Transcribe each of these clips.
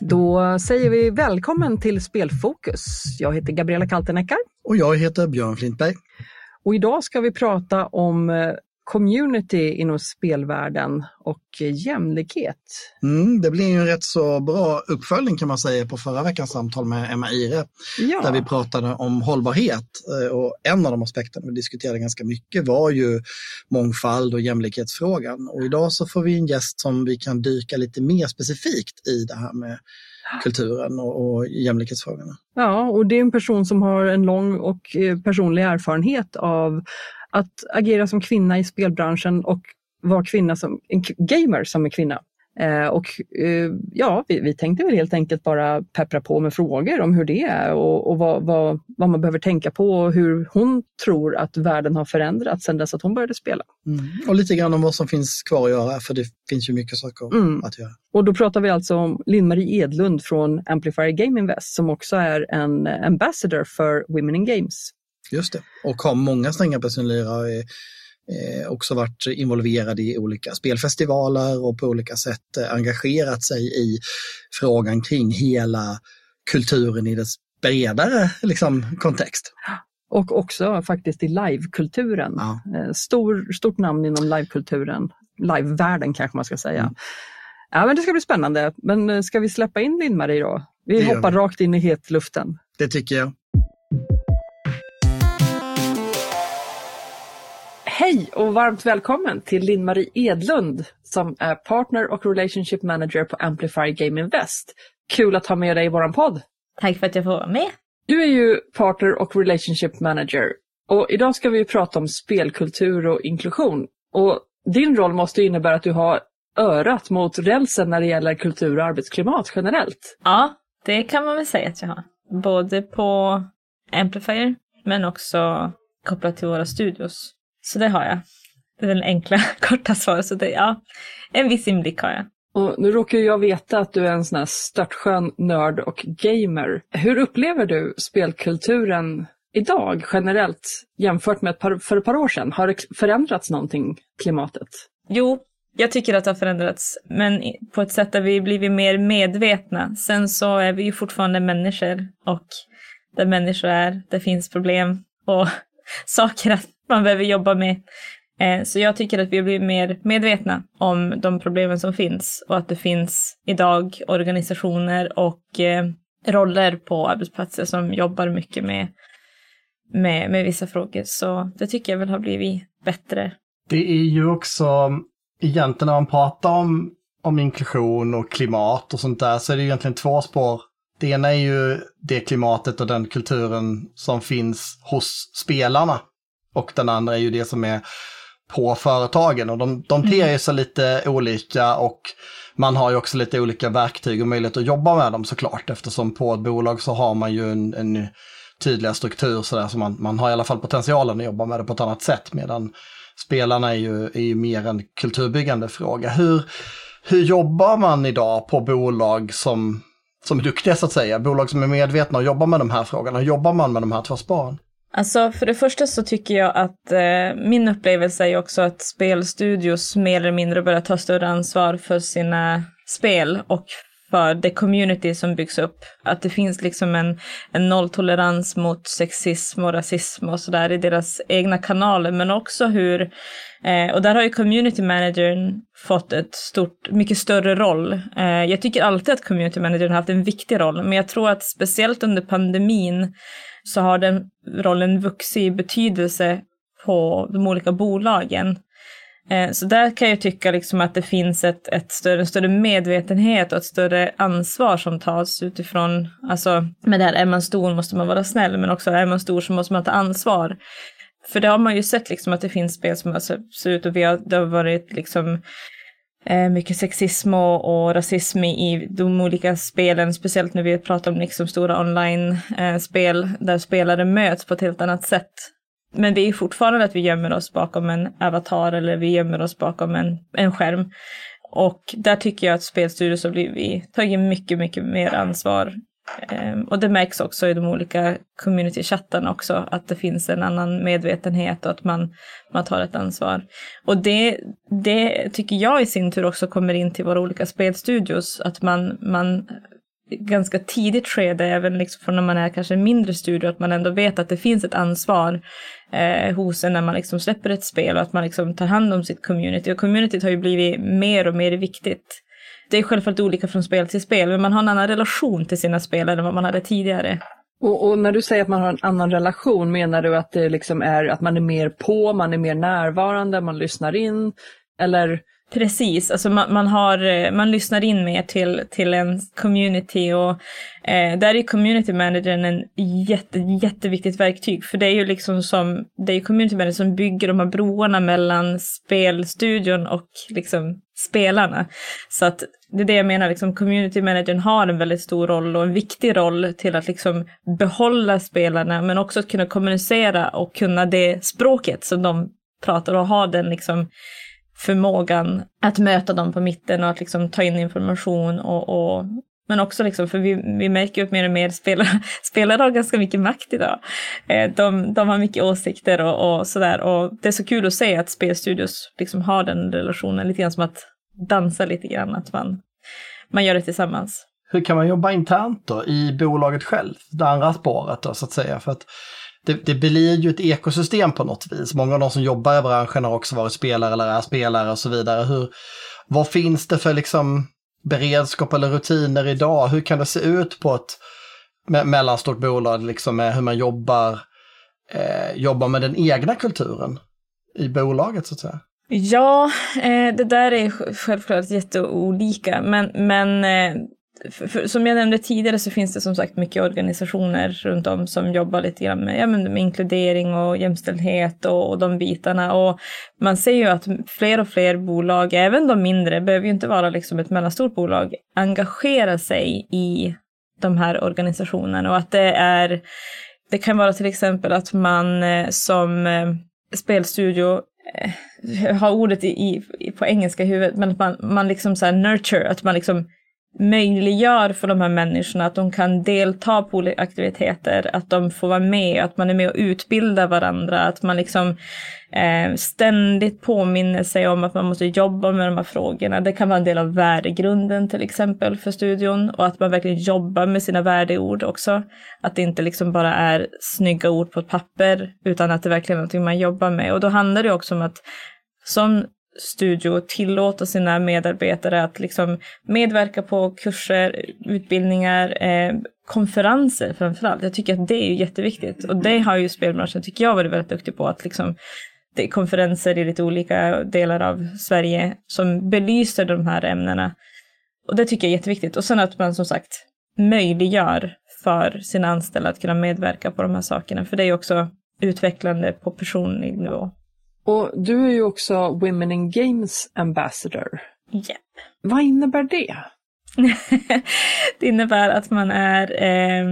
Då säger vi välkommen till Spelfokus. Jag heter Gabriella Kalteneckar. Och jag heter Björn Flintberg. Och idag ska vi prata om eh, community inom spelvärlden och jämlikhet. Mm, det blir en rätt så bra uppföljning kan man säga på förra veckans samtal med Emma Ire. Ja. Där vi pratade om hållbarhet eh, och en av de aspekterna vi diskuterade ganska mycket var ju mångfald och jämlikhetsfrågan. Och idag så får vi en gäst som vi kan dyka lite mer specifikt i det här med kulturen och, och jämlikhetsfrågorna. Ja, och det är en person som har en lång och eh, personlig erfarenhet av att agera som kvinna i spelbranschen och vara kvinna som, en gamer som är kvinna. Eh, och eh, ja, vi, vi, tänkte väl helt enkelt bara peppra på med frågor om hur det är och, och vad, vad, vad, man behöver tänka på och hur hon tror att världen har förändrats sedan dess att hon började spela. Mm. Och lite grann om vad som finns kvar att göra, för det finns ju mycket saker mm. att göra. Och då pratar vi alltså om Linn-Marie Edlund från Amplifier Game Invest som också är en ambassador för Women in Games. Just det, och har många strängar på sin lyra. Eh, också varit involverad i olika spelfestivaler och på olika sätt eh, engagerat sig i frågan kring hela kulturen i dess bredare liksom, kontext. Och också faktiskt i livekulturen. Ja. Eh, stor, stort namn inom livekulturen, livevärlden kanske man ska säga. Mm. Ja, men det ska bli spännande. Men eh, ska vi släppa in Linn-Marie då? Vi hoppar vi. rakt in i hetluften. Det tycker jag. Hej och varmt välkommen till Linn-Marie Edlund som är Partner och Relationship Manager på Amplify Game Invest. Kul att ha med dig i vår podd. Tack för att jag får vara med. Du är ju Partner och Relationship Manager och idag ska vi prata om spelkultur och inklusion. Och din roll måste innebära att du har örat mot rälsen när det gäller kultur och arbetsklimat generellt. Ja, det kan man väl säga att jag har. Både på Amplifier men också kopplat till våra studios. Så det har jag. Det är den enkla, korta svaret. Så det, ja, en viss inblick har jag. Och nu råkar jag veta att du är en sån här störtskön nörd och gamer. Hur upplever du spelkulturen idag generellt jämfört med par, för ett par år sedan? Har det förändrats någonting, klimatet? Jo, jag tycker att det har förändrats, men på ett sätt där vi blivit mer medvetna. Sen så är vi ju fortfarande människor och där människor är, det finns problem och saker att man behöver jobba med. Eh, så jag tycker att vi har blivit mer medvetna om de problemen som finns och att det finns idag organisationer och eh, roller på arbetsplatser som jobbar mycket med, med, med vissa frågor. Så det tycker jag väl har blivit bättre. Det är ju också, mm, egentligen när man pratar om, om inklusion och klimat och sånt där, så är det egentligen två spår. Det ena är ju det klimatet och den kulturen som finns hos spelarna och den andra är ju det som är på företagen och de, de ter mm. sig lite olika och man har ju också lite olika verktyg och möjlighet att jobba med dem såklart eftersom på ett bolag så har man ju en, en tydligare struktur sådär så man, man har i alla fall potentialen att jobba med det på ett annat sätt medan spelarna är ju, är ju mer en kulturbyggande fråga. Hur, hur jobbar man idag på bolag som, som är duktiga så att säga, bolag som är medvetna och jobbar med de här frågorna? Hur jobbar man med de här två spåren? Alltså för det första så tycker jag att eh, min upplevelse är också att spelstudios mer eller mindre börjar ta större ansvar för sina spel och för det community som byggs upp. Att det finns liksom en, en nolltolerans mot sexism och rasism och sådär i deras egna kanaler, men också hur eh, och där har ju community managern fått ett stort, mycket större roll. Eh, jag tycker alltid att community managern har haft en viktig roll, men jag tror att speciellt under pandemin så har den rollen vuxit i betydelse på de olika bolagen. Eh, så där kan jag tycka liksom att det finns ett, ett större, en större medvetenhet och ett större ansvar som tas utifrån, alltså med det här är man stor måste man vara snäll, men också är man stor så måste man ta ansvar. För det har man ju sett liksom att det finns spel som har sett ut och vi har, det har varit liksom Eh, mycket sexism och, och, rasism i de olika spelen, speciellt när vi pratar om liksom stora online-spel eh, där spelare möts på ett helt annat sätt. Men det är fortfarande att vi gömmer oss bakom en avatar eller vi gömmer oss bakom en, en skärm. Och där tycker jag att spelstudios har blivit, tagit mycket, mycket mer ansvar Ehm, och det märks också i de olika communitychattarna också, att det finns en annan medvetenhet och att man, man tar ett ansvar. Och det, det tycker jag i sin tur också kommer in till våra olika spelstudios, att man, man ganska tidigt skede, även liksom från när man är kanske en mindre studio, att man ändå vet att det finns ett ansvar eh, hos en när man liksom släpper ett spel och att man liksom tar hand om sitt community. Och communityt har ju blivit mer och mer viktigt det är självfallet olika från spel till spel, men man har en annan relation till sina spelare än vad man hade tidigare. Och, och, när du säger att man har en annan relation, menar du att det liksom är att man är mer på, man är mer närvarande, man lyssnar in? Eller? Precis, alltså man, man, har, eh, man lyssnar in mer till, till en community och eh, där är community managern en jätte, jätteviktigt verktyg. För det är ju liksom som, det är community managern som bygger de här broarna mellan spelstudion och liksom spelarna. Så att det är det jag menar, liksom community managern har en väldigt stor roll och en viktig roll till att liksom behålla spelarna men också att kunna kommunicera och kunna det språket som de pratar och ha den liksom förmågan att möta dem på mitten och att liksom ta in information och, och men också liksom, för vi, vi märker ju att mer och mer spelare, spelare har ganska mycket makt idag. Eh, de, de har mycket åsikter och, och sådär. Och det är så kul att se att spelstudios liksom har den relationen, lite grann som att dansa lite grann, att man, man gör det tillsammans. Hur kan man jobba internt då i bolaget själv, det andra spåret då så att säga? För att det, det blir ju ett ekosystem på något vis. Många av de som jobbar i branschen har också varit spelare eller är spelare och så vidare. Hur, vad finns det för liksom beredskap eller rutiner idag? Hur kan det se ut på ett me mellanstort bolag, liksom med hur man jobbar, eh, jobbar med den egna kulturen i bolaget så att säga? Ja, eh, det där är självklart jätteolika, men, men eh, för, för, som jag nämnde tidigare så finns det som sagt mycket organisationer runt om som jobbar lite grann med, ja, med inkludering och jämställdhet och, och de bitarna. Och man ser ju att fler och fler bolag, även de mindre, behöver ju inte vara liksom ett mellanstort bolag, engagerar sig i de här organisationerna och att det är det kan vara till exempel att man eh, som eh, spelstudio eh, har ordet i, i, på engelska i huvudet, men att man, man liksom så nurture, att man liksom möjliggör för de här människorna att de kan delta på olika aktiviteter, att de får vara med, att man är med och utbildar varandra, att man liksom eh, ständigt påminner sig om att man måste jobba med de här frågorna. Det kan vara en del av värdegrunden till exempel för studion och att man verkligen jobbar med sina värdeord också. Att det inte liksom bara är snygga ord på ett papper utan att det verkligen är någonting man jobbar med. Och då handlar det också om att som studio tillåta sina medarbetare att liksom medverka på kurser, utbildningar, eh, konferenser framförallt. Jag tycker att det är jätteviktigt och det har ju spelbranschen, tycker jag, varit väldigt duktig på att liksom det är konferenser i lite olika delar av Sverige som belyser de här ämnena. Och det tycker jag är jätteviktigt. Och sen att man som sagt möjliggör för sina anställda att kunna medverka på de här sakerna, för det är också utvecklande på personlig nivå. Och du är ju också Women in Games Ambassador. Yep. Vad innebär det? det innebär att man är, eh,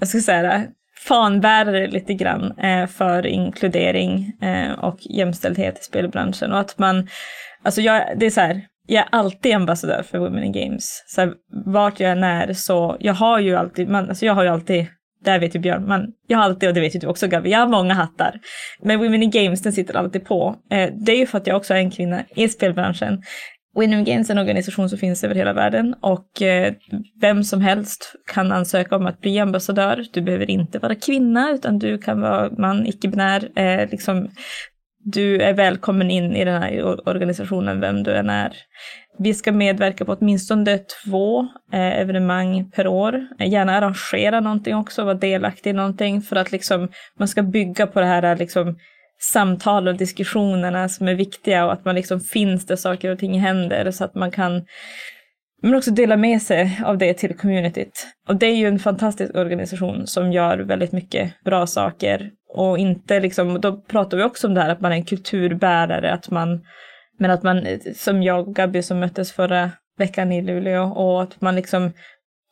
jag ska säga fanbärare lite grann eh, för inkludering eh, och jämställdhet i spelbranschen. Och att man, alltså jag, det är så här, jag är alltid ambassadör för Women in Games. Så här, vart jag än är så, jag har ju alltid, man, alltså jag har ju alltid det vet ju Björn, men jag har alltid, och det vet ju du också Gabi, jag har många hattar. Men Women in Games, den sitter alltid på. Eh, det är ju för att jag också är en kvinna i spelbranschen. Women in Games är en organisation som finns över hela världen och eh, vem som helst kan ansöka om att bli ambassadör. Du behöver inte vara kvinna utan du kan vara man, icke-binär. Eh, liksom, du är välkommen in i den här organisationen, vem du än är. Vi ska medverka på åtminstone två eh, evenemang per år. Eh, gärna arrangera någonting också, vara delaktig i någonting för att liksom, man ska bygga på det här eh, liksom, samtal och diskussionerna som är viktiga och att man liksom finns där saker och ting händer så att man kan men också dela med sig av det till communityt. Och det är ju en fantastisk organisation som gör väldigt mycket bra saker. Och inte liksom, då pratar vi också om det här att man är en kulturbärare, att man men att man, som jag och Gabi som möttes förra veckan i Luleå, och att man liksom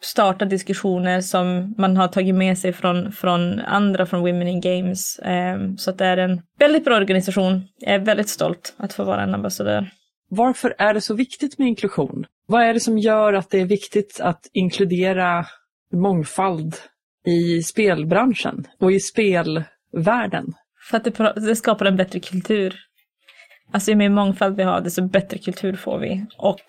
startar diskussioner som man har tagit med sig från, från andra från Women in Games. Um, så att det är en väldigt bra organisation. Jag är väldigt stolt att få vara en ambassadör. Varför är det så viktigt med inklusion? Vad är det som gör att det är viktigt att inkludera mångfald i spelbranschen och i spelvärlden? För att det, det skapar en bättre kultur. Alltså ju mer mångfald vi har, desto bättre kultur får vi. Och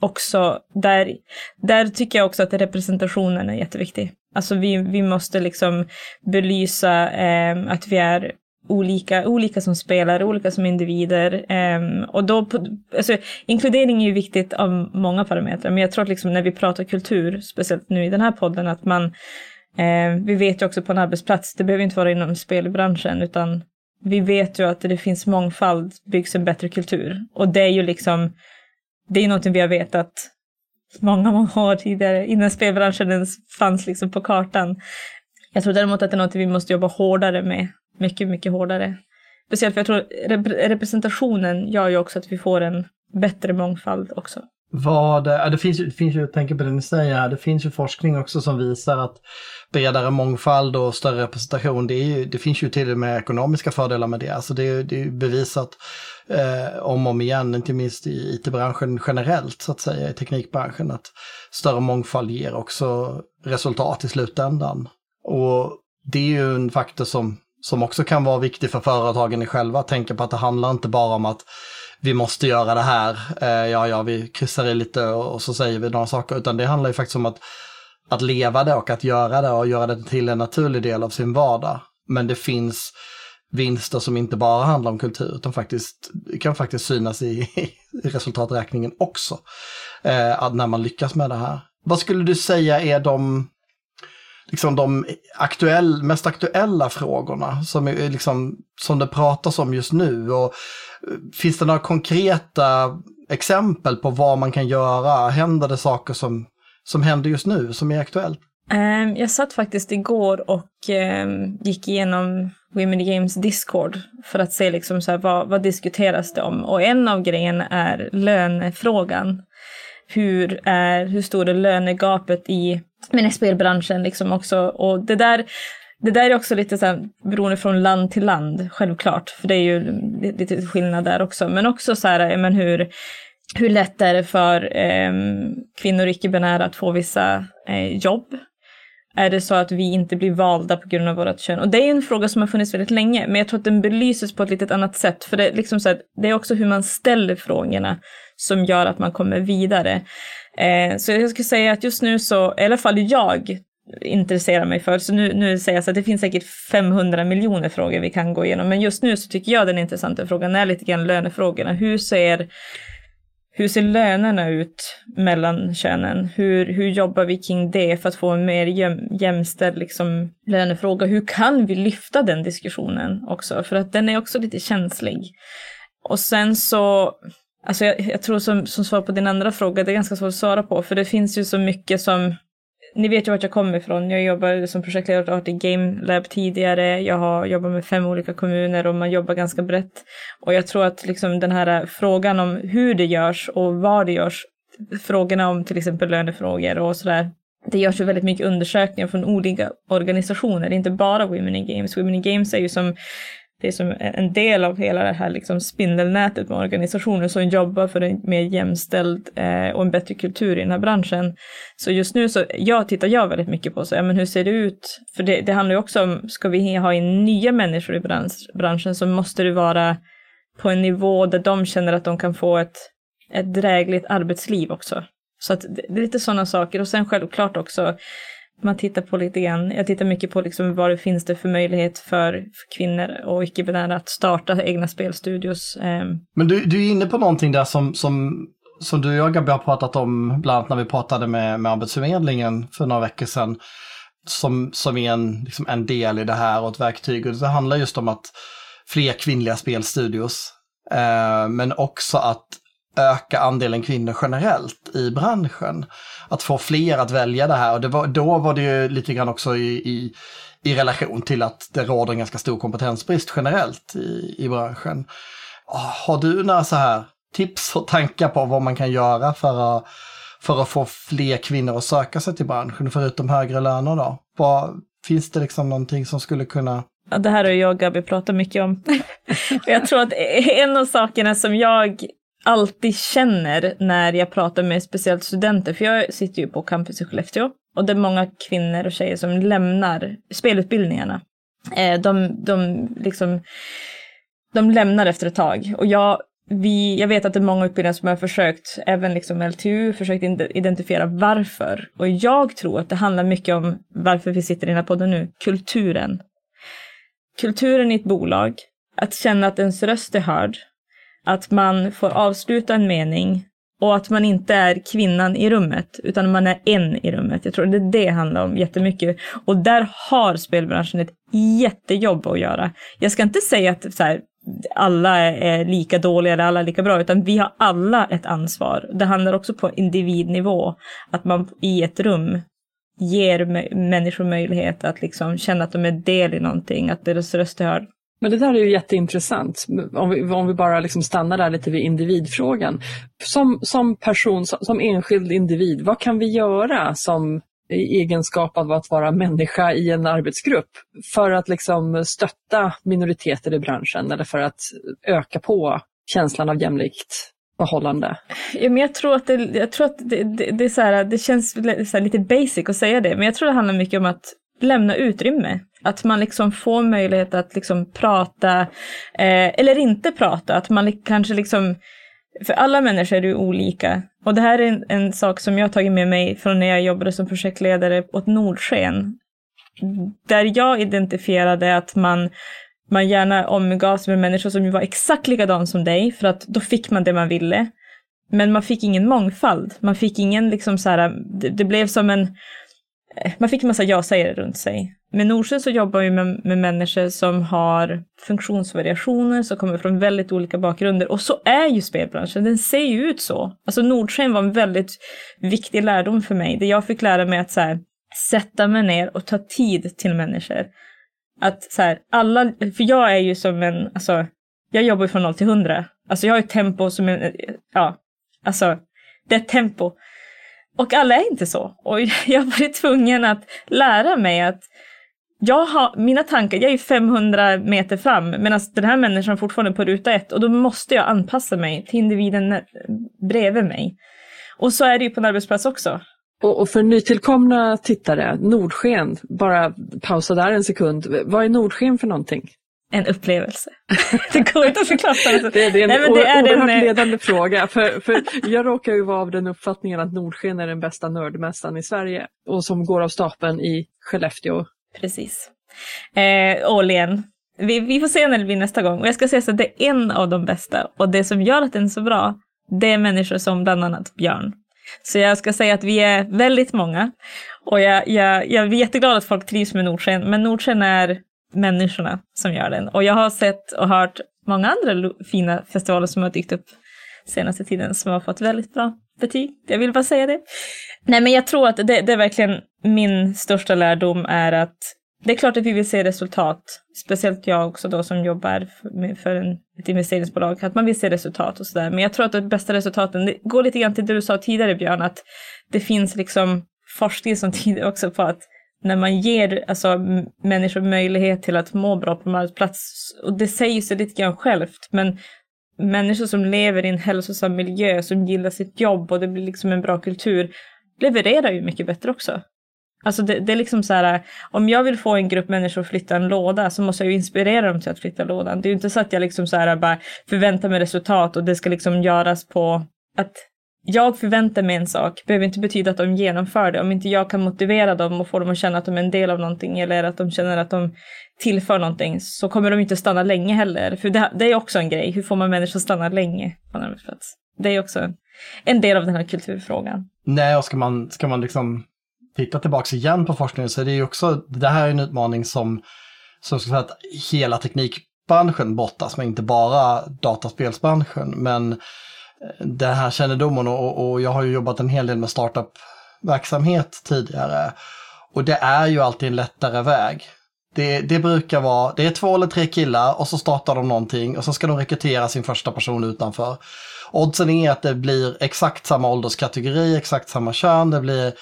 också där, där tycker jag också att representationen är jätteviktig. Alltså vi, vi måste liksom belysa eh, att vi är olika, olika som spelare, olika som individer. Um, och då, alltså, inkludering är ju viktigt av många parametrar, men jag tror att liksom när vi pratar kultur, speciellt nu i den här podden, att man, uh, vi vet ju också på en arbetsplats, det behöver inte vara inom spelbranschen, utan vi vet ju att det finns mångfald, byggs en bättre kultur. Och det är ju liksom, det är någonting vi har vetat många, många år tidigare, innan spelbranschen ens fanns liksom på kartan. Jag tror däremot att det är något vi måste jobba hårdare med mycket, mycket hårdare. Speciellt för jag tror rep representationen gör ju också att vi får en bättre mångfald också. Vad, ja, det finns ju, det finns ju, jag tänker på det ni säger här, det finns ju forskning också som visar att bredare mångfald och större representation, det, är ju, det finns ju till och med ekonomiska fördelar med det. Alltså det, det är bevisat eh, om och om igen, inte minst i IT-branschen generellt, så att säga, i teknikbranschen, att större mångfald ger också resultat i slutändan. Och det är ju en faktor som som också kan vara viktig för företagen i själva. Tänka på att det handlar inte bara om att vi måste göra det här, eh, ja, ja, vi kryssar i lite och, så säger vi några saker, utan det handlar ju faktiskt om att, att leva det och att göra det och göra det till en naturlig del av sin vardag. Men det finns vinster som inte bara handlar om kultur, utan faktiskt kan faktiskt synas i, i resultaträkningen också, eh, när man lyckas med det här. Vad skulle du säga är de liksom de aktuell, mest aktuella frågorna som, är liksom, som det pratas om just nu? Och eh, finns det några konkreta exempel på vad man kan göra? Händer det saker som, som händer just nu som är aktuellt? Um, jag satt faktiskt igår och um, gick igenom Women in Games Discord för att se liksom så här, vad, vad diskuteras det om. Och en av grejerna är lönefrågan. Hur, är, hur stor är lönegapet i men i spelbranschen liksom också. Och det där, det där är också lite så här, beroende från land till land, självklart. För det är ju lite skillnad där också. Men också så här, men hur, hur lätt är det för eh, kvinnor icke-binära att få vissa eh, jobb? Är det så att vi inte blir valda på grund av vårt kön? Och det är en fråga som har funnits väldigt länge, men jag tror att den belyses på ett lite annat sätt. För det är, liksom så att, det är också hur man ställer frågorna som gör att man kommer vidare. Eh, så jag skulle säga att just nu så, i alla fall jag intresserar mig för, så nu, nu säger jag så att det finns säkert 500 miljoner frågor vi kan gå igenom, men just nu så tycker jag den intressanta frågan är lite grann lönefrågorna. Hur ser hur ser lönerna ut mellan könen? Hur, hur jobbar vi kring det för att få en mer jäm, jämställd liksom, lönefråga? Hur kan vi lyfta den diskussionen också? För att den är också lite känslig. Och sen så Alltså jag, jag, tror som, som svar på din andra fråga, det är ganska svårt att svara på, för det finns ju så mycket som ni vet ju vart jag kommer ifrån. Jag jobbade som projektledare i Game Lab tidigare. Jag har jobbat med fem olika kommuner och man jobbar ganska brett. Och jag tror att liksom den här frågan om hur det görs och var det görs, frågorna om till exempel lönefrågor och sådär, det görs ju väldigt mycket undersökningar från olika organisationer, inte bara Women in Games. Women in Games är ju som det är som en del av hela det här liksom spindelnätet med organisationer som jobbar för en mer jämställd eh, och en bättre kultur i den här branschen. Så just nu så jag tittar jag väldigt mycket på så, ja, men hur ser det ut? För det, det handlar ju också om, ska vi ha in nya människor i bransch, branschen så måste det vara på en nivå där de känner att de kan få ett, ett drägligt arbetsliv också. Så att det, det är lite sådana saker och sen självklart också man tittar på lite grann, jag tittar mycket på liksom vad det finns det för möjlighet för, för kvinnor och icke-binära att starta egna spelstudios. Ehm. Men du, du är inne på någonting där som, som, som du och jag Gabi har pratat om, bland annat när vi pratade med, med Arbetsförmedlingen för några veckor sedan, som, som är en, liksom en del i det här och ett verktyg. Och det handlar just om att fler kvinnliga spelstudios, eh, men också att öka andelen kvinnor generellt i branschen. Att få fler att välja det här och det var, då var det ju lite grann också i, i, i relation till att det råder en ganska stor kompetensbrist generellt i, i branschen. Ah, har du några så här tips och tankar på vad man kan göra för att, för att få fler kvinnor att söka sig till branschen, förutom högre löner då? Vad, finns det liksom någonting som skulle kunna Ja, det här har jag och Gabi pratat mycket om. jag tror att en av sakerna som jag alltid känner när jag pratar med speciellt studenter, för jag sitter ju på campus i Skellefteå och det är många kvinnor och tjejer som lämnar spelutbildningarna. Eh, de, de, liksom, de lämnar efter ett tag. Och jag, vi, jag vet att det är många utbildningar som har försökt, även liksom LTU, försökt identifiera varför. Och jag tror att det handlar mycket om varför vi sitter i den här podden nu, kulturen. Kulturen i ett bolag, att känna att ens röst är hörd, att man får avsluta en mening och att man inte är kvinnan i rummet, utan man är en i rummet. Jag tror det är det handlar om jättemycket. Och där har spelbranschen ett jättejobb att göra. Jag ska inte säga att så här, alla är lika dåliga eller alla är lika bra, utan vi har alla ett ansvar. Det handlar också på individnivå, att man i ett rum ger människor möjlighet att liksom känna att de är del i någonting, att deras röst är hörd. Men det där är ju jätteintressant, om vi, om vi bara liksom stannar där lite vid individfrågan. Som, som person, som, som enskild individ, vad kan vi göra som i egenskap av att vara människa i en arbetsgrupp för att liksom stötta minoriteter i branschen eller för att öka på känslan av jämlikt förhållande? Ja, men jag tror att det, jag tror att det, det, det är så här, det känns så lite basic att säga det, men jag tror det handlar mycket om att lämna utrymme. Att man liksom får möjlighet att liksom prata, eh, eller inte prata, att man kanske liksom för alla människor är det olika. Och det här är en, en, sak som jag har tagit med mig från när jag jobbade som projektledare åt Nordsken. Där jag identifierade att man, man gärna omgavs med människor som var exakt likadana som dig, för att då fick man det man ville. Men man fick ingen mångfald. Man fick ingen liksom så här, det, det blev som en, Eh, man fick en massa ja-sägare runt sig. Med Nordsjö så jobbar vi med, med människor som har funktionsvariationer, som kommer från väldigt olika bakgrunder. Och så är ju spelbranschen, den ser ju ut så. Alltså Nordsken var en väldigt viktig lärdom för mig, där jag fick lära mig att så här, sätta mig ner och ta tid till människor. Att så här, alla, för jag är ju som en, alltså, jag jobbar från 0 till 100. Alltså jag har ett tempo som en, ja, alltså, det är ett tempo. Och alla är inte så. Och jag har varit tvungen att lära mig att jag har, mina tankar, jag är 500 meter fram medan den här människan fortfarande är på ruta ett och då måste jag anpassa mig till individen bredvid mig. Och så är det ju på en arbetsplats också. Och, och för nytillkomna tittare, Nordsken, bara pausa där en sekund. Vad är Nordsken för någonting? En upplevelse. det går inte att förklara. det, det är en Nej, men det är oerhört en... ledande fråga. För, för jag råkar ju vara av den uppfattningen att Nordsken är den bästa nördmässan i Sverige och som går av stapeln i Skellefteå Precis. Eh, Åhlén. Vi, vi får se när det blir nästa gång. Och jag ska säga så att det är en av de bästa. Och det som gör att den är så bra, det är människor som bland annat Björn. Så jag ska säga att vi är väldigt många. Och jag, jag, jag är jätteglad att folk trivs med Nordsken, men Nordsken är människorna som gör den. Och jag har sett och hört många andra fina festivaler som har dykt upp senaste tiden som har fått väldigt bra betyg. Jag vill bara säga det. Nej, men jag tror att det, det är verkligen min största lärdom är att det är klart att vi vill se resultat, speciellt jag också då som jobbar för, en, ett investeringsbolag, att man vill se resultat och sådär. Men jag tror att de bästa resultaten, det går lite grann till det du sa tidigare Björn, att det finns liksom forskning som tidigare också på att när man ger alltså, människor möjlighet till att må bra på en arbetsplats, och det säger sig lite grann självt, men människor som lever i en hälsosam miljö, som gillar sitt jobb och det blir liksom en bra kultur, levererar ju mycket bättre också. Alltså det, det, är liksom så här, om jag vill få en grupp människor att flytta en låda så måste jag ju inspirera dem till att flytta lådan. Det är ju inte så att jag liksom så här bara förväntar mig resultat och det ska liksom göras på att jag förväntar mig en sak behöver inte betyda att de genomför det. Om inte jag kan motivera dem och få dem att känna att de är en del av någonting eller att de känner att de tillför någonting så kommer de inte stanna länge heller. För det, det är också en grej, hur får man människor att stanna länge på en arbetsplats? Det är också en del av den här kulturfrågan. Nej, och ska man, ska man liksom titta tillbaka igen på forskningen så är det ju också, det här är en utmaning som, som ska säga att hela teknikbranschen brottas med, inte bara dataspelsbranschen. Men den här kännedomen och, och jag har ju jobbat en hel del med startup-verksamhet tidigare. Och det är ju alltid en lättare väg. Det, det, brukar vara, det är två eller tre killar och så startar de någonting och så ska de rekrytera sin första person utanför. Oddsen är att det blir exakt samma ålderskategori, exakt samma kön, det blir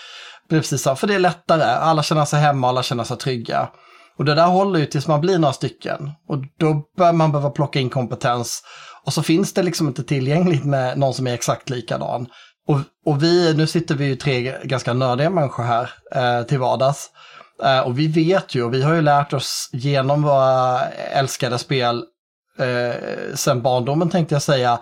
blir precis så, för det är lättare. Alla känner sig hemma, alla känner sig trygga. Och det där håller ju tills man blir några stycken. Och då bör man behöva plocka in kompetens. Och så finns det liksom inte tillgängligt med någon som är exakt likadan. och, och vi, nu sitter vi ju tre ganska nördiga människor här eh, till vardags. Eh, och vi vet ju, och vi har ju lärt oss genom våra älskade spel eh, sen barndomen tänkte jag säga,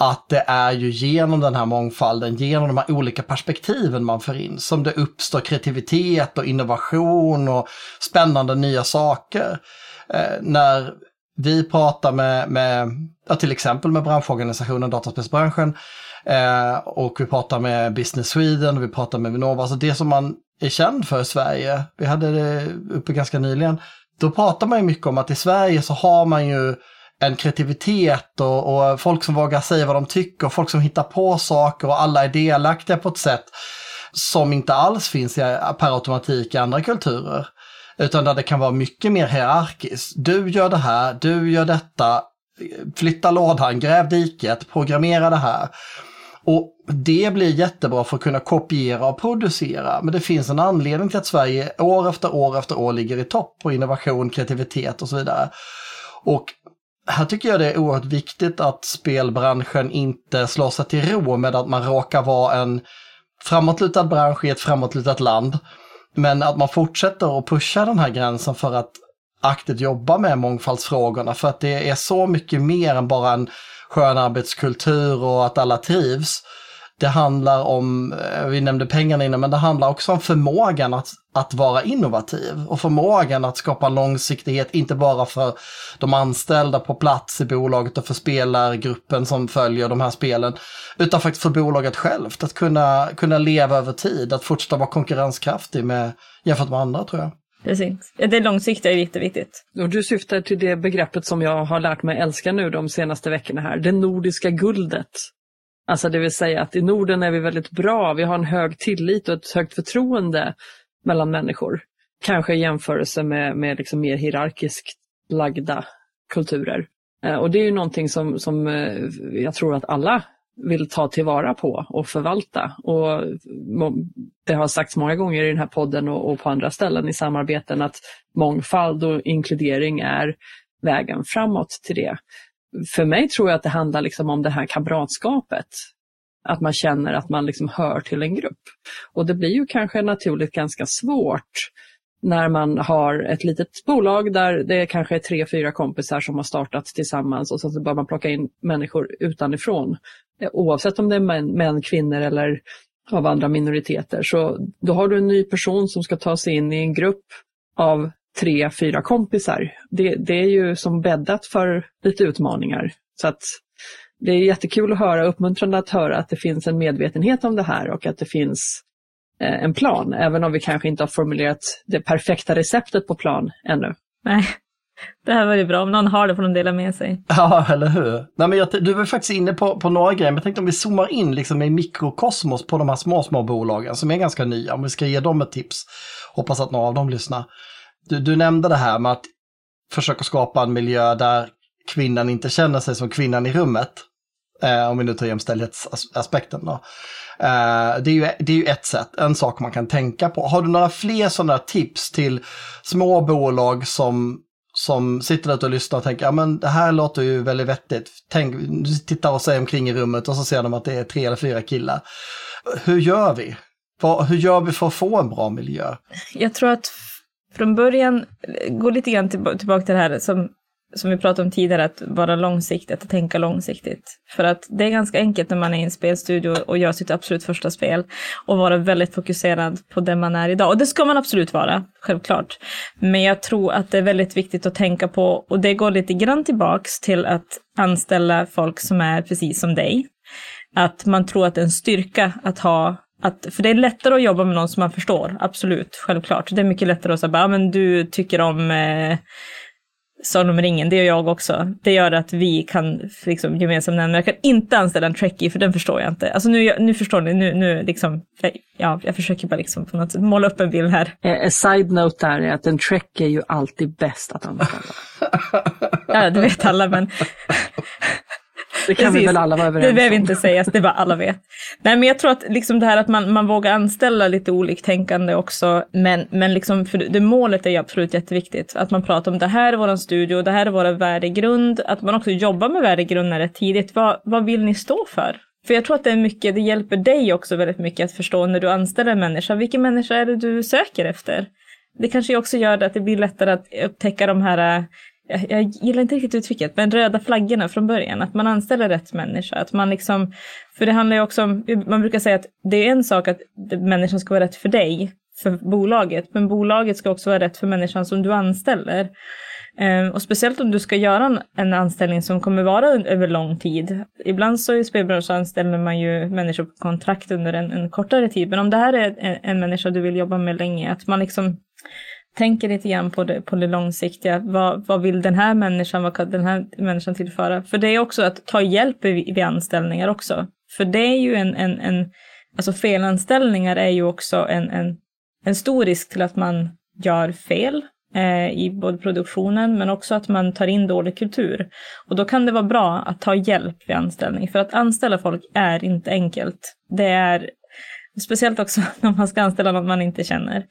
att det är ju genom den här mångfalden, genom de här olika perspektiven man för in, som det uppstår kreativitet och innovation och spännande nya saker. Eh, när vi pratar med, med ja, till exempel med branschorganisationen Dataspelsbranschen eh, och vi pratar med Business Sweden och vi pratar med Vinnova, alltså det som man är känd för i Sverige, vi hade det uppe ganska nyligen, då pratar man ju mycket om att i Sverige så har man ju en kreativitet och, och, folk som vågar säga vad de tycker, folk som hittar på saker och alla är delaktiga på ett sätt som inte alls finns per automatik i andra kulturer. Utan där det kan vara mycket mer hierarkiskt. Du gör det här, du gör detta, flytta lådan, gräv diket, programmera det här. Och det blir jättebra för att kunna kopiera och producera. Men det finns en anledning till att Sverige år efter år efter år ligger i topp på innovation, kreativitet och så vidare. Och här tycker jag det är oerhört viktigt att spelbranschen inte slår sig till ro med att man råkar vara en framåtlutad bransch i ett framåtlutat land. Men att man fortsätter att pusha den här gränsen för att aktivt jobba med mångfaldsfrågorna. För att det är så mycket mer än bara en skön arbetskultur och att alla trivs. Det handlar om, eh, vi nämnde pengarna innan, men det handlar också om förmågan att, att vara innovativ och förmågan att skapa långsiktighet, inte bara för de anställda på plats i bolaget och för spelargruppen som följer de här spelen, utan faktiskt för bolaget självt, att kunna, kunna leva över tid, att fortsätta vara konkurrenskraftig med, jämfört med andra tror jag. Precis. Det långsiktiga är jätteviktigt. Och du syftar till det begreppet som jag har lärt mig älska nu de senaste veckorna här, det nordiska guldet. Alltså det vill säga att i Norden är vi väldigt bra, vi har en hög tillit och ett högt förtroende mellan människor. Kanske i jämförelse med, med liksom mer hierarkiskt lagda kulturer. Eh, och det är ju någonting som, som eh, jag tror att alla vill ta tillvara på och förvalta. Och det har sagts många gånger i den här podden och, och på andra ställen i samarbeten att mångfald och inkludering är vägen framåt till det för mig tror jag att det handlar liksom om det här kamratskapet. Att man känner att man liksom hör till en grupp. Och det blir ju kanske naturligt ganska svårt när man har ett litet bolag där det kanske är tre, fyra kompisar som har startat tillsammans och så bör man plocka in människor utanifrån. Oavsett om det är män, män kvinnor eller av andra minoriteter. Så då har du en ny person som ska ta sig in i en grupp av tre, fyra kompisar. Det, det är ju som bäddat för lite utmaningar. Så att det är jättekul att höra, uppmuntrande att höra att det finns en medvetenhet om det här och att det finns eh, en plan, även om vi kanske inte har formulerat det perfekta receptet på plan ännu. Nej, det här var ju bra. Om någon har det får de dela med sig. Ja, eller hur. Nej, men jag, du var faktiskt inne på, på några grejer, men jag tänkte om vi zoomar in liksom i mikrokosmos på de här små, små bolagen som är ganska nya, om vi ska ge dem ett tips. Hoppas att några av dem lyssnar. Du, du nämnde det här med att försöka skapa en miljö där kvinnan inte känner sig som kvinnan i rummet. Eh, om vi nu tar jämställdhetsaspekten då. Eh, det, är ju, det är ju ett sätt, en sak man kan tänka på. Har du några fler sådana tips till små bolag som, som sitter där och lyssnar och tänker, ja men det här låter ju väldigt vettigt. Tänk, tittar och sig omkring i rummet och så ser de att det är tre eller fyra killar. Hur gör vi? Hur gör vi för att få en bra miljö? Jag tror att från början, eh, gå lite grann tillbaka till det här som, som vi pratade om tidigare, att vara långsiktigt, att tänka långsiktigt. För att det är ganska enkelt när man är i en spelstudio och gör sitt absolut första spel och vara väldigt fokuserad på det man är idag. Och det ska man absolut vara, självklart. Men jag tror att det är väldigt viktigt att tänka på, och det går lite grann tillbaks till att anställa folk som är precis som dig. Att man tror att det är en styrka att ha att, för det är lättare att jobba med någon som man förstår, absolut, självklart. Det är mycket lättare att säga, ja men du tycker om eh, Sagan om ringen, det gör jag också. Det gör att vi kan liksom, gemensamt nämna. Jag kan inte anställa en trekkie för den förstår jag inte. Alltså nu, nu förstår ni, nu, nu liksom, ja, jag försöker bara liksom på något sätt måla upp en bild här. Eh, en side note där är att en trekkie är ju alltid bäst att anställa. ja, det vet alla, men det kan Precis. vi väl alla vara överens om. Det behöver inte sägas, det bara alla vet. Nej men jag tror att liksom det här att man, man vågar anställa lite oliktänkande också, men, men liksom för det målet är ju absolut jätteviktigt. Att man pratar om det här är vår studio, det här är vår värdegrund, att man också jobbar med värdegrunden rätt tidigt. Vad, vad vill ni stå för? För jag tror att det är mycket, det hjälper dig också väldigt mycket att förstå när du anställer en människa, vilken människa är det du söker efter? Det kanske också gör det att det blir lättare att upptäcka de här jag gillar inte riktigt uttrycket, men röda flaggorna från början. Att man anställer rätt människa. Att man liksom, för det handlar ju också om, man brukar säga att det är en sak att människan ska vara rätt för dig, för bolaget, men bolaget ska också vara rätt för människan som du anställer. Ehm, och speciellt om du ska göra en, en anställning som kommer vara över lång tid. Ibland så i spelbranschen anställer man ju människor på kontrakt under en, en kortare tid, men om det här är en, en människa du vill jobba med länge, att man liksom tänker lite grann på det, på det långsiktiga. Vad, vad vill den här människan, vad kan den här människan tillföra? För det är också att ta hjälp vid, vid anställningar också. För det är ju en, en, en alltså felanställningar är ju också en, en, en stor risk till att man gör fel eh, i både produktionen men också att man tar in dålig kultur. Och då kan det vara bra att ta hjälp vid anställning för att anställa folk är inte enkelt. Det är speciellt också när man ska anställa någon man inte känner.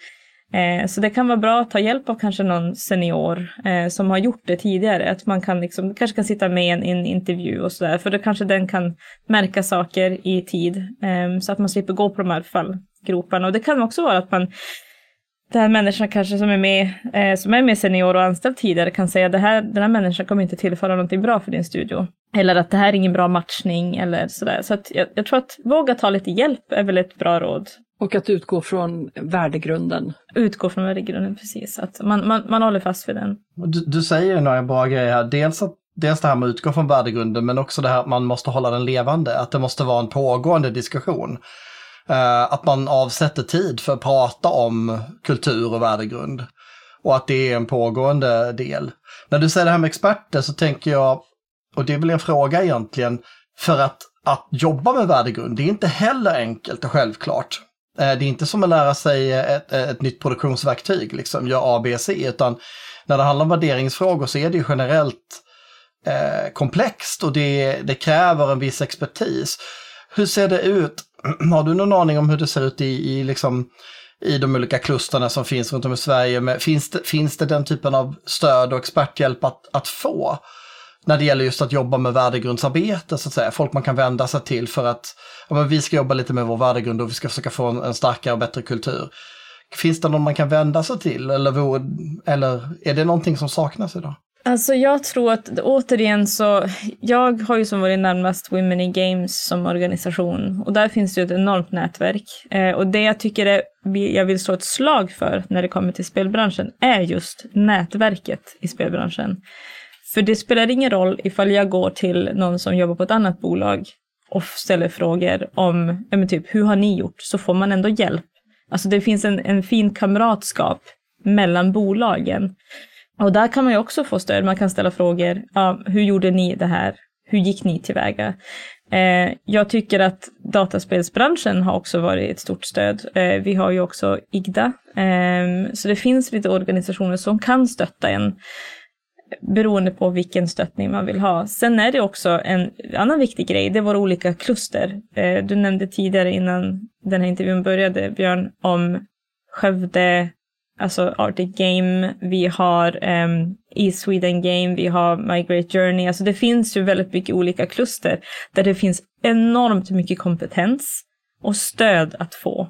Eh, så det kan vara bra att ta hjälp av kanske någon senior eh, som har gjort det tidigare. Att man kan liksom, kanske kan sitta med i en, en intervju och sådär. För då kanske den kan märka saker i tid. Eh, så att man slipper gå på de här fallgroparna. Och det kan också vara att man den här människan kanske som är med, eh, som är med senior och anställd tidigare kan säga att den här människan kommer inte tillföra någonting bra för din studio. Eller att det här är ingen bra matchning eller sådär. Så att jag, jag tror att våga ta lite hjälp är väl ett bra råd. Och att utgå från värdegrunden. Utgå från värdegrunden, precis. Att man, man, man håller fast vid den. Du, du säger några bra grejer här. Dels, att, dels det här med att utgå från värdegrunden, men också det här att man måste hålla den levande. Att det måste vara en pågående diskussion. Uh, att man avsätter tid för att prata om kultur och värdegrund. Och att det är en pågående del. När du säger det här med experter så tänker jag, och det är väl en fråga egentligen, för att, att jobba med värdegrund, det är inte heller enkelt och självklart. Eh, det är inte som att lära sig ett, ett nytt produktionsverktyg, liksom gör A, B, C, utan när det handlar om värderingsfrågor så är det ju generellt eh, komplext och det, det kräver en viss expertis. Hur ser det ut? Har du någon aning om hur det ser ut i, i, liksom, i de olika klusterna som finns runt om i Sverige? Men finns, det, finns det den typen av stöd och experthjälp att, att få? När det gäller just att jobba med värdegrundsarbete, så att säga. Folk man kan vända sig till för att ja, men vi ska jobba lite med vår värdegrund och vi ska försöka få en, en starkare och bättre kultur. Finns det någon man kan vända sig till eller, vore, eller är det någonting som saknas idag? Alltså jag tror att återigen så, jag har ju som varit närmast Women in Games som organisation och där finns det ju ett enormt nätverk. Eh, och det jag tycker är, jag vill slå ett slag för när det kommer till spelbranschen är just nätverket i spelbranschen. För det spelar ingen roll ifall jag går till någon som jobbar på ett annat bolag och ställer frågor om, ja men typ, hur har ni gjort? Så får man ändå hjälp. Alltså det finns en, en fin kamratskap mellan bolagen. Och där kan man ju också få stöd. Man kan ställa frågor. Ja, hur gjorde ni det här? Hur gick ni tillväga? Eh, jag tycker att dataspelsbranschen har också varit ett stort stöd. Eh, vi har ju också IGDA. Eh, så det finns lite organisationer som kan stötta en beroende på vilken stöttning man vill ha. Sen är det också en annan viktig grej, det är våra olika kluster. Eh, du nämnde tidigare innan den här intervjun började, Björn, om Skövde, alltså Arctic Game, vi har um, East Sweden Game, vi har My Great Journey. Alltså det finns ju väldigt mycket olika kluster där det finns enormt mycket kompetens och stöd att få.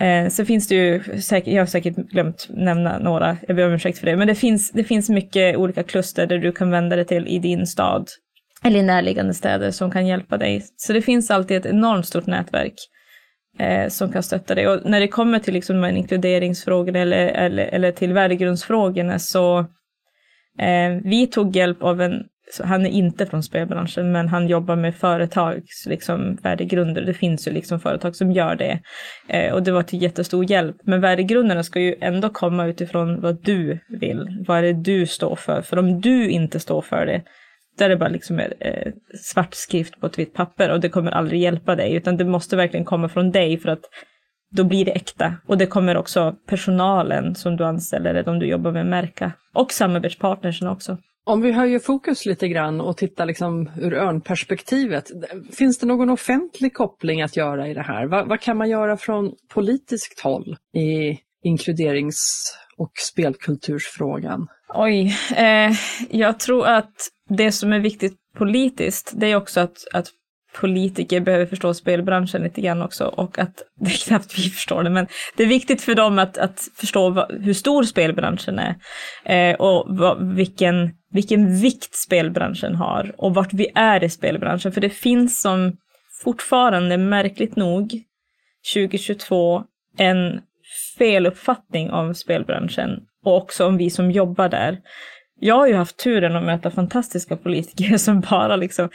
Eh, så finns det ju, säkert, jag har säkert glömt nämna några, jag ber om ursäkt för det, men det finns, det finns mycket olika kluster där du kan vända dig till i din stad eller i närliggande städer som kan hjälpa dig. Så det finns alltid ett enormt stort nätverk eh, som kan stötta dig. Och när det kommer till liksom inkluderingsfrågorna eller, eller, eller till värdegrundsfrågorna så eh, vi tog hjälp av en han är inte från spelbranschen, men han jobbar med företags liksom, värdegrunder. Det finns ju liksom företag som gör det. Eh, och det var till jättestor hjälp. Men värdegrunderna ska ju ändå komma utifrån vad du vill. Vad är det du står för? För om du inte står för det, då är det bara liksom eh, svart skrift på ett vitt papper och det kommer aldrig hjälpa dig. Utan det måste verkligen komma från dig för att då blir det äkta. Och det kommer också personalen som du anställer eller de du jobbar med märka. Och samarbetspartnersen också. Om vi höjer fokus lite grann och tittar liksom ur örnperspektivet. Finns det någon offentlig koppling att göra i det här? Vad, vad kan man göra från politiskt håll i inkluderings och spelkultursfrågan? Oj, eh, jag tror att det som är viktigt politiskt, det är också att, att politiker behöver förstå spelbranschen lite grann också och att det är knappt vi förstår det, men det är viktigt för dem att, att förstå vad, hur stor spelbranschen är eh, och vad, vilken, vilken vikt spelbranschen har och vart vi är i spelbranschen. För det finns som fortfarande, märkligt nog, 2022 en feluppfattning om spelbranschen och också om vi som jobbar där. Jag har ju haft turen att möta fantastiska politiker som bara liksom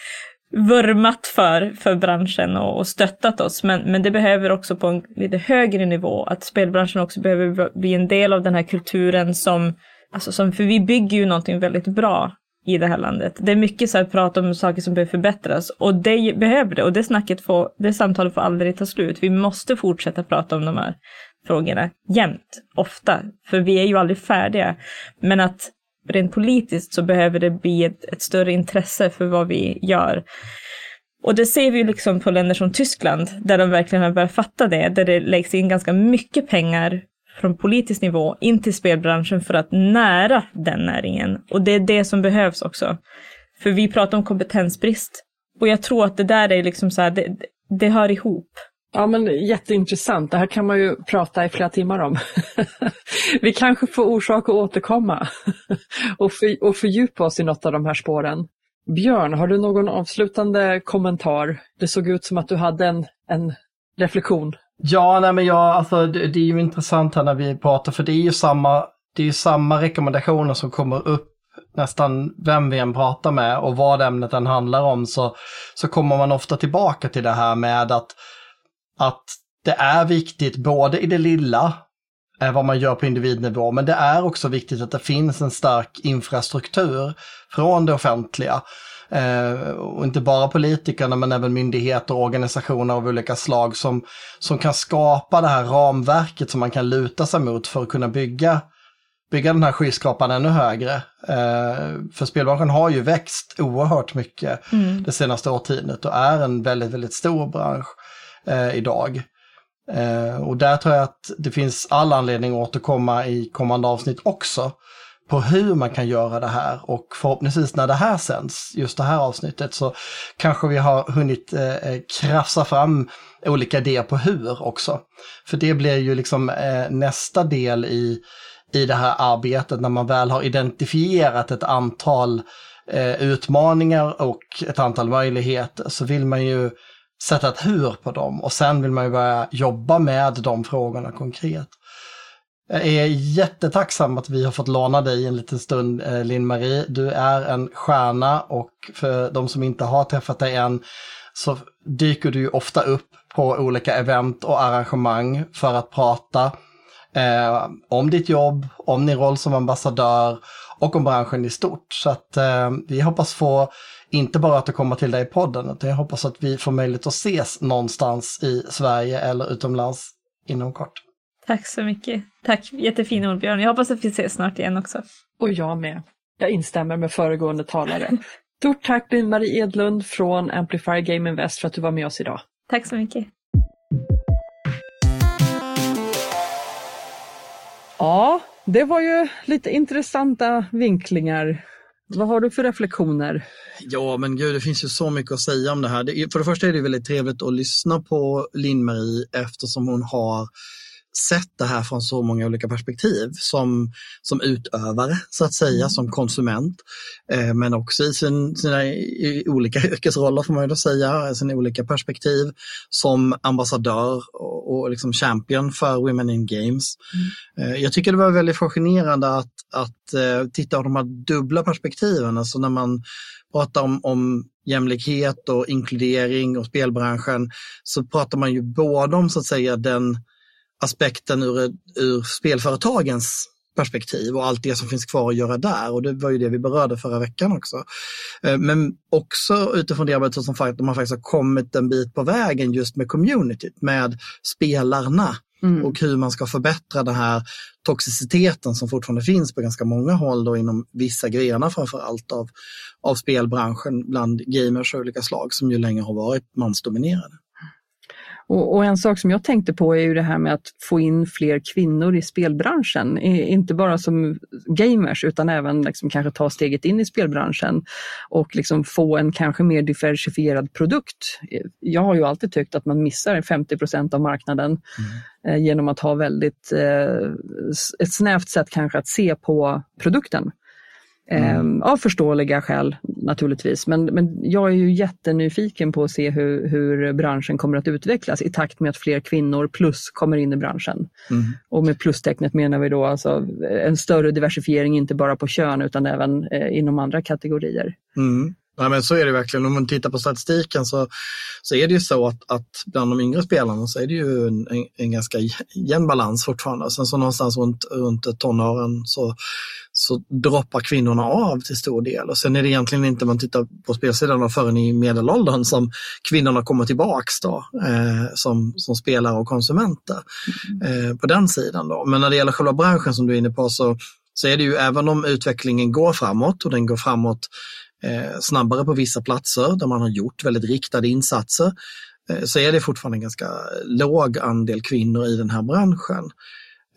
vurmat för, för branschen och, och stöttat oss. Men, men det behöver också på en lite högre nivå, att spelbranschen också behöver bli en del av den här kulturen som, alltså som, för vi bygger ju någonting väldigt bra i det här landet. Det är mycket så här prat om saker som behöver förbättras och det behöver det och det snacket får, det samtalet får aldrig ta slut. Vi måste fortsätta prata om de här frågorna jämt, ofta, för vi är ju aldrig färdiga. Men att rent politiskt så behöver det bli ett, ett större intresse för vad vi gör. Och det ser vi ju liksom på länder som Tyskland, där de verkligen har börjat fatta det, där det läggs in ganska mycket pengar från politisk nivå in till spelbranschen för att nära den näringen. Och det är det som behövs också. För vi pratar om kompetensbrist. Och jag tror att det där är liksom så här, det, det hör ihop. Ja men jätteintressant, det här kan man ju prata i flera timmar om. Vi kanske får orsak att återkomma och, för, och fördjupa oss i något av de här spåren. Björn, har du någon avslutande kommentar? Det såg ut som att du hade en, en reflektion. Ja, nej men jag, alltså, det, det är ju intressant här när vi pratar, för det är ju samma, det är ju samma rekommendationer som kommer upp nästan vem vi än pratar med och vad ämnet än handlar om så, så kommer man ofta tillbaka till det här med att att det är viktigt både i det lilla, eh, vad man gör på individnivå, men det är också viktigt att det finns en stark infrastruktur från det offentliga. Eh, och inte bara politikerna men även myndigheter och organisationer av olika slag som, som kan skapa det här ramverket som man kan luta sig mot för att kunna bygga, bygga den här skyskrapan ännu högre. Eh, för spelbranschen har ju växt oerhört mycket mm. det senaste årtiondet och är en väldigt, väldigt stor bransch eh, idag. Eh, och där tror jag att det finns all anledning att återkomma i kommande avsnitt också på hur man kan göra det här och förhoppningsvis när det här sänds, just det här avsnittet, så kanske vi har hunnit eh, eh krafsa fram olika idéer på hur också. För det blir ju liksom eh, nästa del i, i det här arbetet när man väl har identifierat ett antal eh, utmaningar och ett antal möjligheter så vill man ju sätta ett hur på dem och sen vill man ju börja jobba med de frågorna konkret. Jag är jättetacksam att vi har fått låna dig en liten stund, eh, Linn-Marie. Du är en stjärna och för de som inte har träffat dig än så dyker du ju ofta upp på olika event och arrangemang för att prata eh, om ditt jobb, om din roll som ambassadör och om branschen i stort. Så att eh, vi hoppas få inte bara att komma till dig i podden, utan jag hoppas att vi får möjlighet att ses någonstans i Sverige eller utomlands inom kort. Tack så mycket. Tack, jättefina ord Björn. Jag hoppas att vi ses snart igen också. Och jag med. Jag instämmer med föregående talare. Stort tack Linn-Marie Edlund från Amplifier Game Invest för att du var med oss idag. Tack så mycket. Ja, det var ju lite intressanta vinklingar vad har du för reflektioner? Ja, men gud, det finns ju så mycket att säga om det här. Det, för det första är det väldigt trevligt att lyssna på Linn-Marie eftersom hon har sett det här från så många olika perspektiv som, som utövare så att säga, mm. som konsument. Eh, men också i sin, sina i olika yrkesroller får man ju säga, sina olika perspektiv som ambassadör och, och liksom champion för Women in Games. Mm. Eh, jag tycker det var väldigt fascinerande att, att eh, titta på de här dubbla perspektiven, alltså när man pratar om, om jämlikhet och inkludering och spelbranschen så pratar man ju både om så att säga den aspekten ur, ur spelföretagens perspektiv och allt det som finns kvar att göra där. Och det var ju det vi berörde förra veckan också. Eh, men också utifrån det arbetet som faktiskt, de har faktiskt kommit en bit på vägen just med communityt, med spelarna. Mm. Och hur man ska förbättra den här toxiciteten som fortfarande finns på ganska många håll då inom vissa grenar framför allt av, av spelbranschen bland gamers av olika slag som ju länge har varit mansdominerade. Och, och, en sak som jag tänkte på är ju det här med att få in fler kvinnor i spelbranschen. Inte bara som gamers utan även liksom kanske ta steget in i spelbranschen och liksom få en kanske mer diversifierad produkt. Jag har ju alltid tyckt att man missar 50% av marknaden mm. genom att ha väldigt, eh, ett snävt sätt kanske att se på produkten. Mm. Ehm, av förståeliga skäl naturligtvis, men, men jag är ju jättenyfiken på att se hur, hur branschen kommer att utvecklas i takt med att fler kvinnor plus kommer in i branschen. Mm. Och med plustecknet menar vi då alltså en större diversifiering, inte bara på kön utan även eh, inom andra kategorier. Mm. Nej, men så är det verkligen. Om man tittar på statistiken så, så är det ju så att, att bland de yngre spelarna så är det ju en, en, en ganska jämn balans fortfarande. Sen så någonstans runt, runt tonåren så, så droppar kvinnorna av till stor del. Och sen är det egentligen inte, om man tittar på spelsidan, förrän i medelåldern som kvinnorna kommer tillbaks då, eh, som, som spelare och konsumenter eh, på den sidan. Då. Men när det gäller själva branschen som du är inne på så, så är det ju även om utvecklingen går framåt och den går framåt Eh, snabbare på vissa platser där man har gjort väldigt riktade insatser eh, så är det fortfarande en ganska låg andel kvinnor i den här branschen.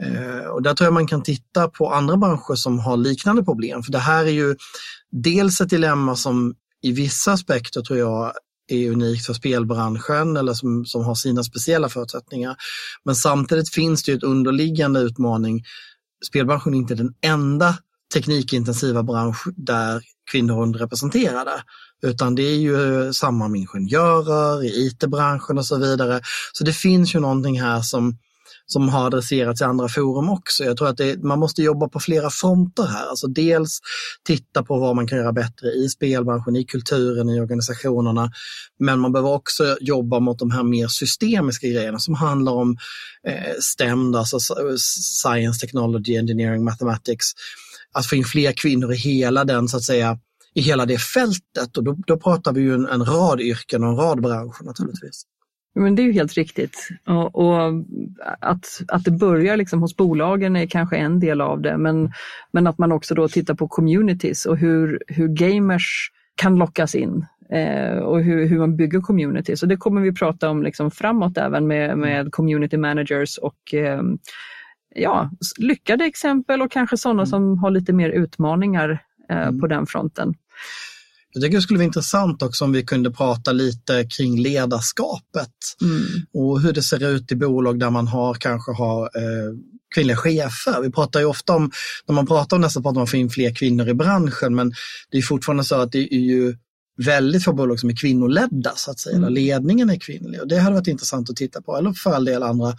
Eh, och där tror jag man kan titta på andra branscher som har liknande problem. För det här är ju dels ett dilemma som i vissa aspekter tror jag är unikt för spelbranschen eller som, som har sina speciella förutsättningar. Men samtidigt finns det ju ett underliggande utmaning. Spelbranschen är inte den enda teknikintensiva bransch där kvinnor är underrepresenterade. Utan det är ju samma med ingenjörer, i IT-branschen och så vidare. Så det finns ju någonting här som, som har adresserats i andra forum också. Jag tror att det, man måste jobba på flera fronter här. Alltså dels titta på vad man kan göra bättre i spelbranschen, i kulturen, i organisationerna. Men man behöver också jobba mot de här mer systemiska grejerna som handlar om eh, STEM, alltså Science, Technology, Engineering, Mathematics att få in fler kvinnor i hela den, så att säga, i hela det fältet. Och då, då pratar vi ju en, en rad yrken och en rad branscher naturligtvis. Men det är ju helt riktigt. Och, och, att, att det börjar liksom hos bolagen är kanske en del av det, men, men att man också då tittar på communities och hur, hur gamers kan lockas in eh, och hur, hur man bygger communities. Och det kommer vi prata om liksom framåt även med, med community managers och eh, ja, lyckade exempel och kanske sådana mm. som har lite mer utmaningar eh, mm. på den fronten. Jag tycker det skulle vara intressant också om vi kunde prata lite kring ledarskapet mm. och hur det ser ut i bolag där man har, kanske har eh, kvinnliga chefer. Vi pratar ju ofta om, när man pratar om nästa pratar man om att få in fler kvinnor i branschen, men det är fortfarande så att det är ju väldigt få bolag som är kvinnoledda så att säga, mm. ledningen är kvinnlig. Och det hade varit intressant att titta på, eller för all del andra,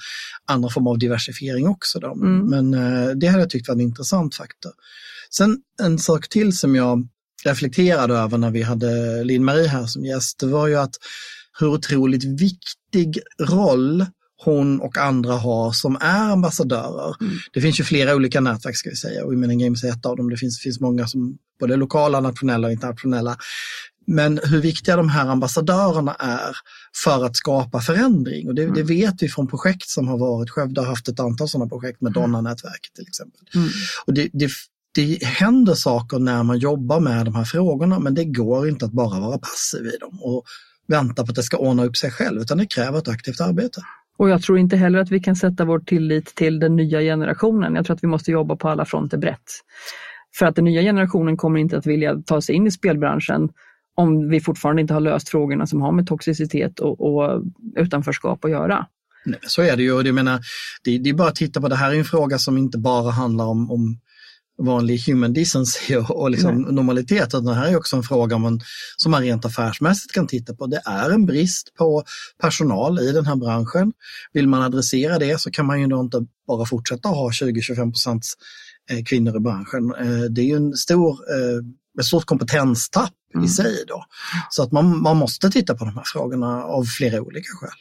andra former av diversifiering också. Då. Mm. Men eh, det hade jag tyckt var en intressant faktor. Sen en sak till som jag reflekterade över när vi hade Linn-Marie här som gäst, det var ju att hur otroligt viktig roll hon och andra har som är ambassadörer. Mm. Det finns ju flera olika nätverk ska vi säga och Women in Games är ett av dem. Det finns, finns många som både lokala, nationella och internationella. Men hur viktiga de här ambassadörerna är för att skapa förändring. Och det, mm. det vet vi från projekt som har varit. Skövde har haft ett antal sådana projekt med mm. Donna-nätverket till exempel. Mm. Och det, det, det händer saker när man jobbar med de här frågorna men det går inte att bara vara passiv i dem och vänta på att det ska ordna upp sig själv utan det kräver ett aktivt arbete. Och jag tror inte heller att vi kan sätta vår tillit till den nya generationen. Jag tror att vi måste jobba på alla fronter brett. För att den nya generationen kommer inte att vilja ta sig in i spelbranschen om vi fortfarande inte har löst frågorna som har med toxicitet och, och utanförskap att göra. Nej, så är det ju. Jag menar, det, det är bara att titta på, det här är en fråga som inte bara handlar om, om vanlig human decency och, och liksom normalitet. Utan det här är också en fråga man, som man rent affärsmässigt kan titta på. Det är en brist på personal i den här branschen. Vill man adressera det så kan man ju då inte bara fortsätta ha 20-25 procent eh, kvinnor i branschen. Eh, det är ju en stor, eh, ett stort kompetenstapp mm. i sig. Då. Så att man, man måste titta på de här frågorna av flera olika skäl.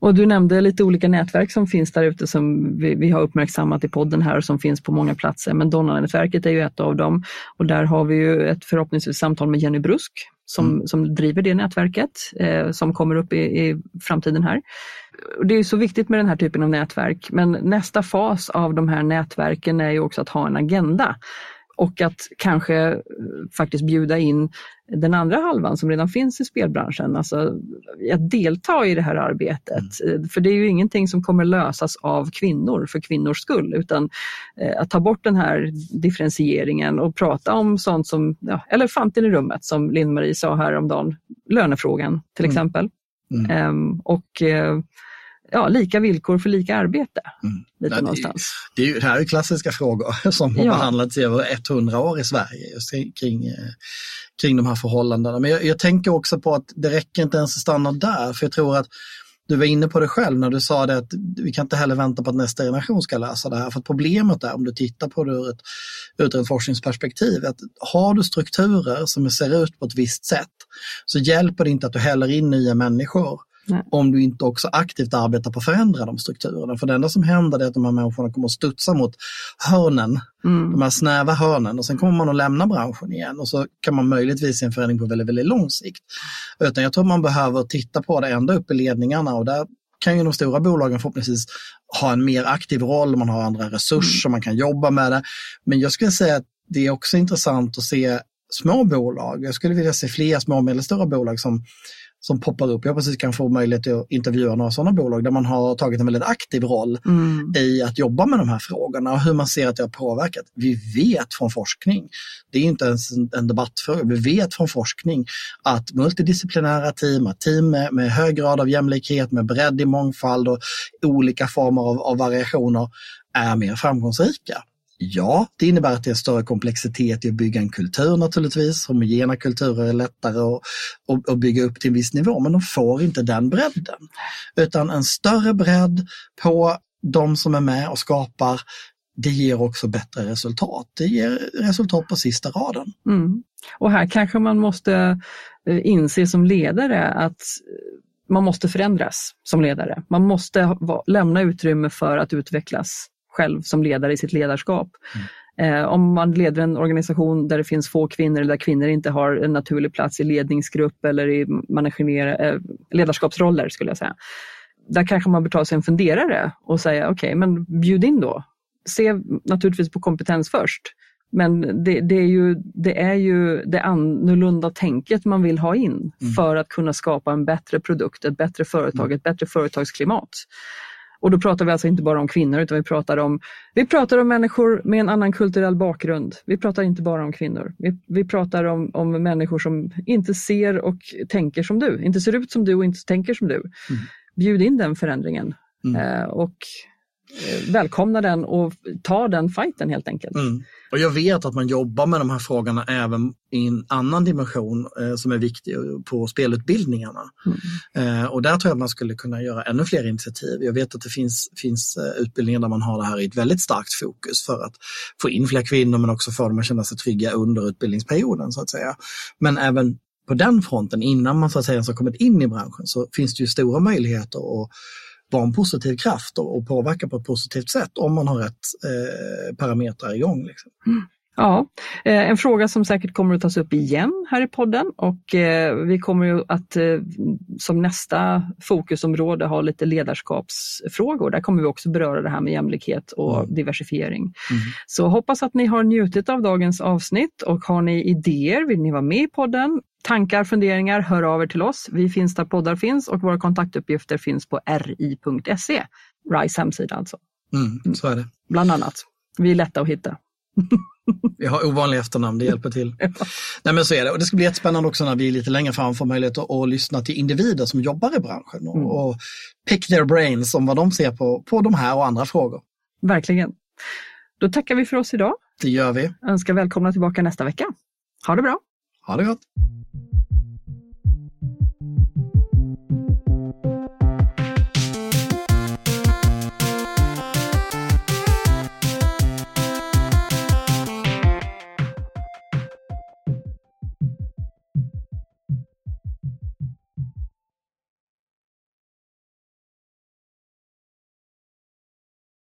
Och du nämnde lite olika nätverk som finns där ute som vi, vi, har uppmärksammat i podden här och som finns på många platser. Men Donna-nätverket är ju ett av dem och där har vi ju ett förhoppningsvis samtal med Jenny Brusk som, mm. som driver det nätverket eh, som kommer upp i, i framtiden här. Det är så viktigt med den här typen av nätverk men nästa fas av de här nätverken är ju också att ha en agenda och att kanske eh, faktiskt bjuda in den andra halvan som redan finns i spelbranschen, alltså att delta i det här arbetet. Mm. För det är ju ingenting som kommer lösas av kvinnor för kvinnors skull, utan att ta bort den här differentieringen och prata om sånt som ja, elefanten i rummet, som Linn-Marie sa häromdagen, lönefrågan till mm. exempel. Mm. Um, och ja, lika villkor för lika arbete. Mm. Lite Nej, någonstans. Det, är, det, är, det här är klassiska frågor som har ja. behandlats i över 100 år i Sverige just kring, eh, kring de här förhållandena. Men jag, jag, tänker också på att det räcker inte ens att stanna där, för jag tror att du var inne på det själv när du sa det att vi kan inte heller vänta på att nästa generation ska lösa det här. För problemet är, om du tittar på det ur ett, ur ett forskningsperspektiv, att har du strukturer som ser ut på ett visst sätt så hjälper det inte att du häller in nya människor Nej. om du inte också aktivt arbetar på att förändra de strukturerna. För det enda som händer är att de här människorna kommer att studsa mot hörnen, mm. de här snäva hörnen och sen kommer man att lämna branschen igen och så kan man möjligtvis se en förändring på väldigt, väldigt lång sikt. Utan jag tror man behöver titta på det ända upp i ledningarna och där kan ju de stora bolagen förhoppningsvis ha en mer aktiv roll, man har andra resurser, mm. man kan jobba med det. Men jag skulle säga att det är också intressant att se små bolag. Jag skulle vilja se fler små och medelstora bolag som som poppar upp. Jag precis kan få möjlighet att intervjua några sådana bolag där man har tagit en väldigt aktiv roll mm. i att jobba med de här frågorna och hur man ser att det har påverkat. Vi vet från forskning, det är inte ens en debattfråga, vi vet från forskning att multidisciplinära team, att team med, med hög grad av jämlikhet, med bredd i mångfald och olika former av, av variationer är mer framgångsrika. Ja, det innebär att det är större komplexitet i att bygga en kultur naturligtvis. Homogena kulturer är lättare att, att, att, bygga upp till en viss nivå, men de får inte den bredden. Utan en större bredd på de som är med och skapar, det ger också bättre resultat. Det ger resultat på sista raden. Mm. Och här kanske man måste eh, inse som ledare att eh, man måste förändras som ledare. Man måste lämna utrymme för att utvecklas själv som ledare i sitt ledarskap. Mm. Eh, om man leder en organisation där det finns få kvinnor eller där kvinnor inte har en naturlig plats i ledningsgrupp eller i eh, ledarskapsroller skulle jag säga. Där kanske man bör ta sig en funderare och säga okej, okay, men bjud in då. Se naturligtvis på kompetens först. Men det, det, är ju, det är ju det annorlunda tänket man vill ha in mm. för att kunna skapa en bättre produkt, ett bättre företag, mm. ett bättre företagsklimat. Och då pratar vi alltså inte bara om kvinnor utan vi pratar om, vi pratar om människor med en annan kulturell bakgrund. Vi pratar inte bara om kvinnor. Vi, vi pratar om, om människor som inte ser och tänker som du, inte ser ut som du och inte tänker som du. Mm. Bjud in den förändringen. Mm. Eh, och Eh, välkomna den och ta den fighten helt enkelt. Mm. Och jag vet att man jobbar med de här frågorna även i en annan dimension eh, som är viktig på spelutbildningarna. Mm. Eh, och där tror jag att man skulle kunna göra ännu fler initiativ. Jag vet att det finns, finns eh, utbildningar där man har det här i ett väldigt starkt fokus för att få in fler kvinnor men också få dem att känna sig trygga under utbildningsperioden så att säga. Men även på den fronten, innan man så att säga ens har kommit in i branschen, så finns det ju stora möjligheter att vara en positiv kraft och, och påverka på ett positivt sätt om man har rätt eh, parametrar igång. Liksom. Mm. Ja, eh, en fråga som säkert kommer att tas upp igen här i podden och eh, vi kommer ju att eh, som nästa fokusområde ha lite ledarskapsfrågor. Där kommer vi också beröra det här med jämlikhet och mm. diversifiering. Mm. Så hoppas att ni har njutit av dagens avsnitt och har ni idéer, vill ni vara med i podden, tankar, funderingar, hör av er till oss. Vi finns där poddar finns och våra kontaktuppgifter finns på ri.se, RISE hemsida alltså. Mm, så är det. Bland annat. Vi är lätta att hitta. Vi har ovanliga efternamn, det hjälper till. Nej men så är det. Och det ska bli jättespännande också när vi lite längre fram får möjlighet att, att lyssna till individer som jobbar i branschen och, mm. och pick their brains om vad de ser på, på de här och andra frågor. Verkligen. Då tackar vi för oss idag. Det gör vi. Önskar välkomna tillbaka nästa vecka. Ha det bra. Ha det gott.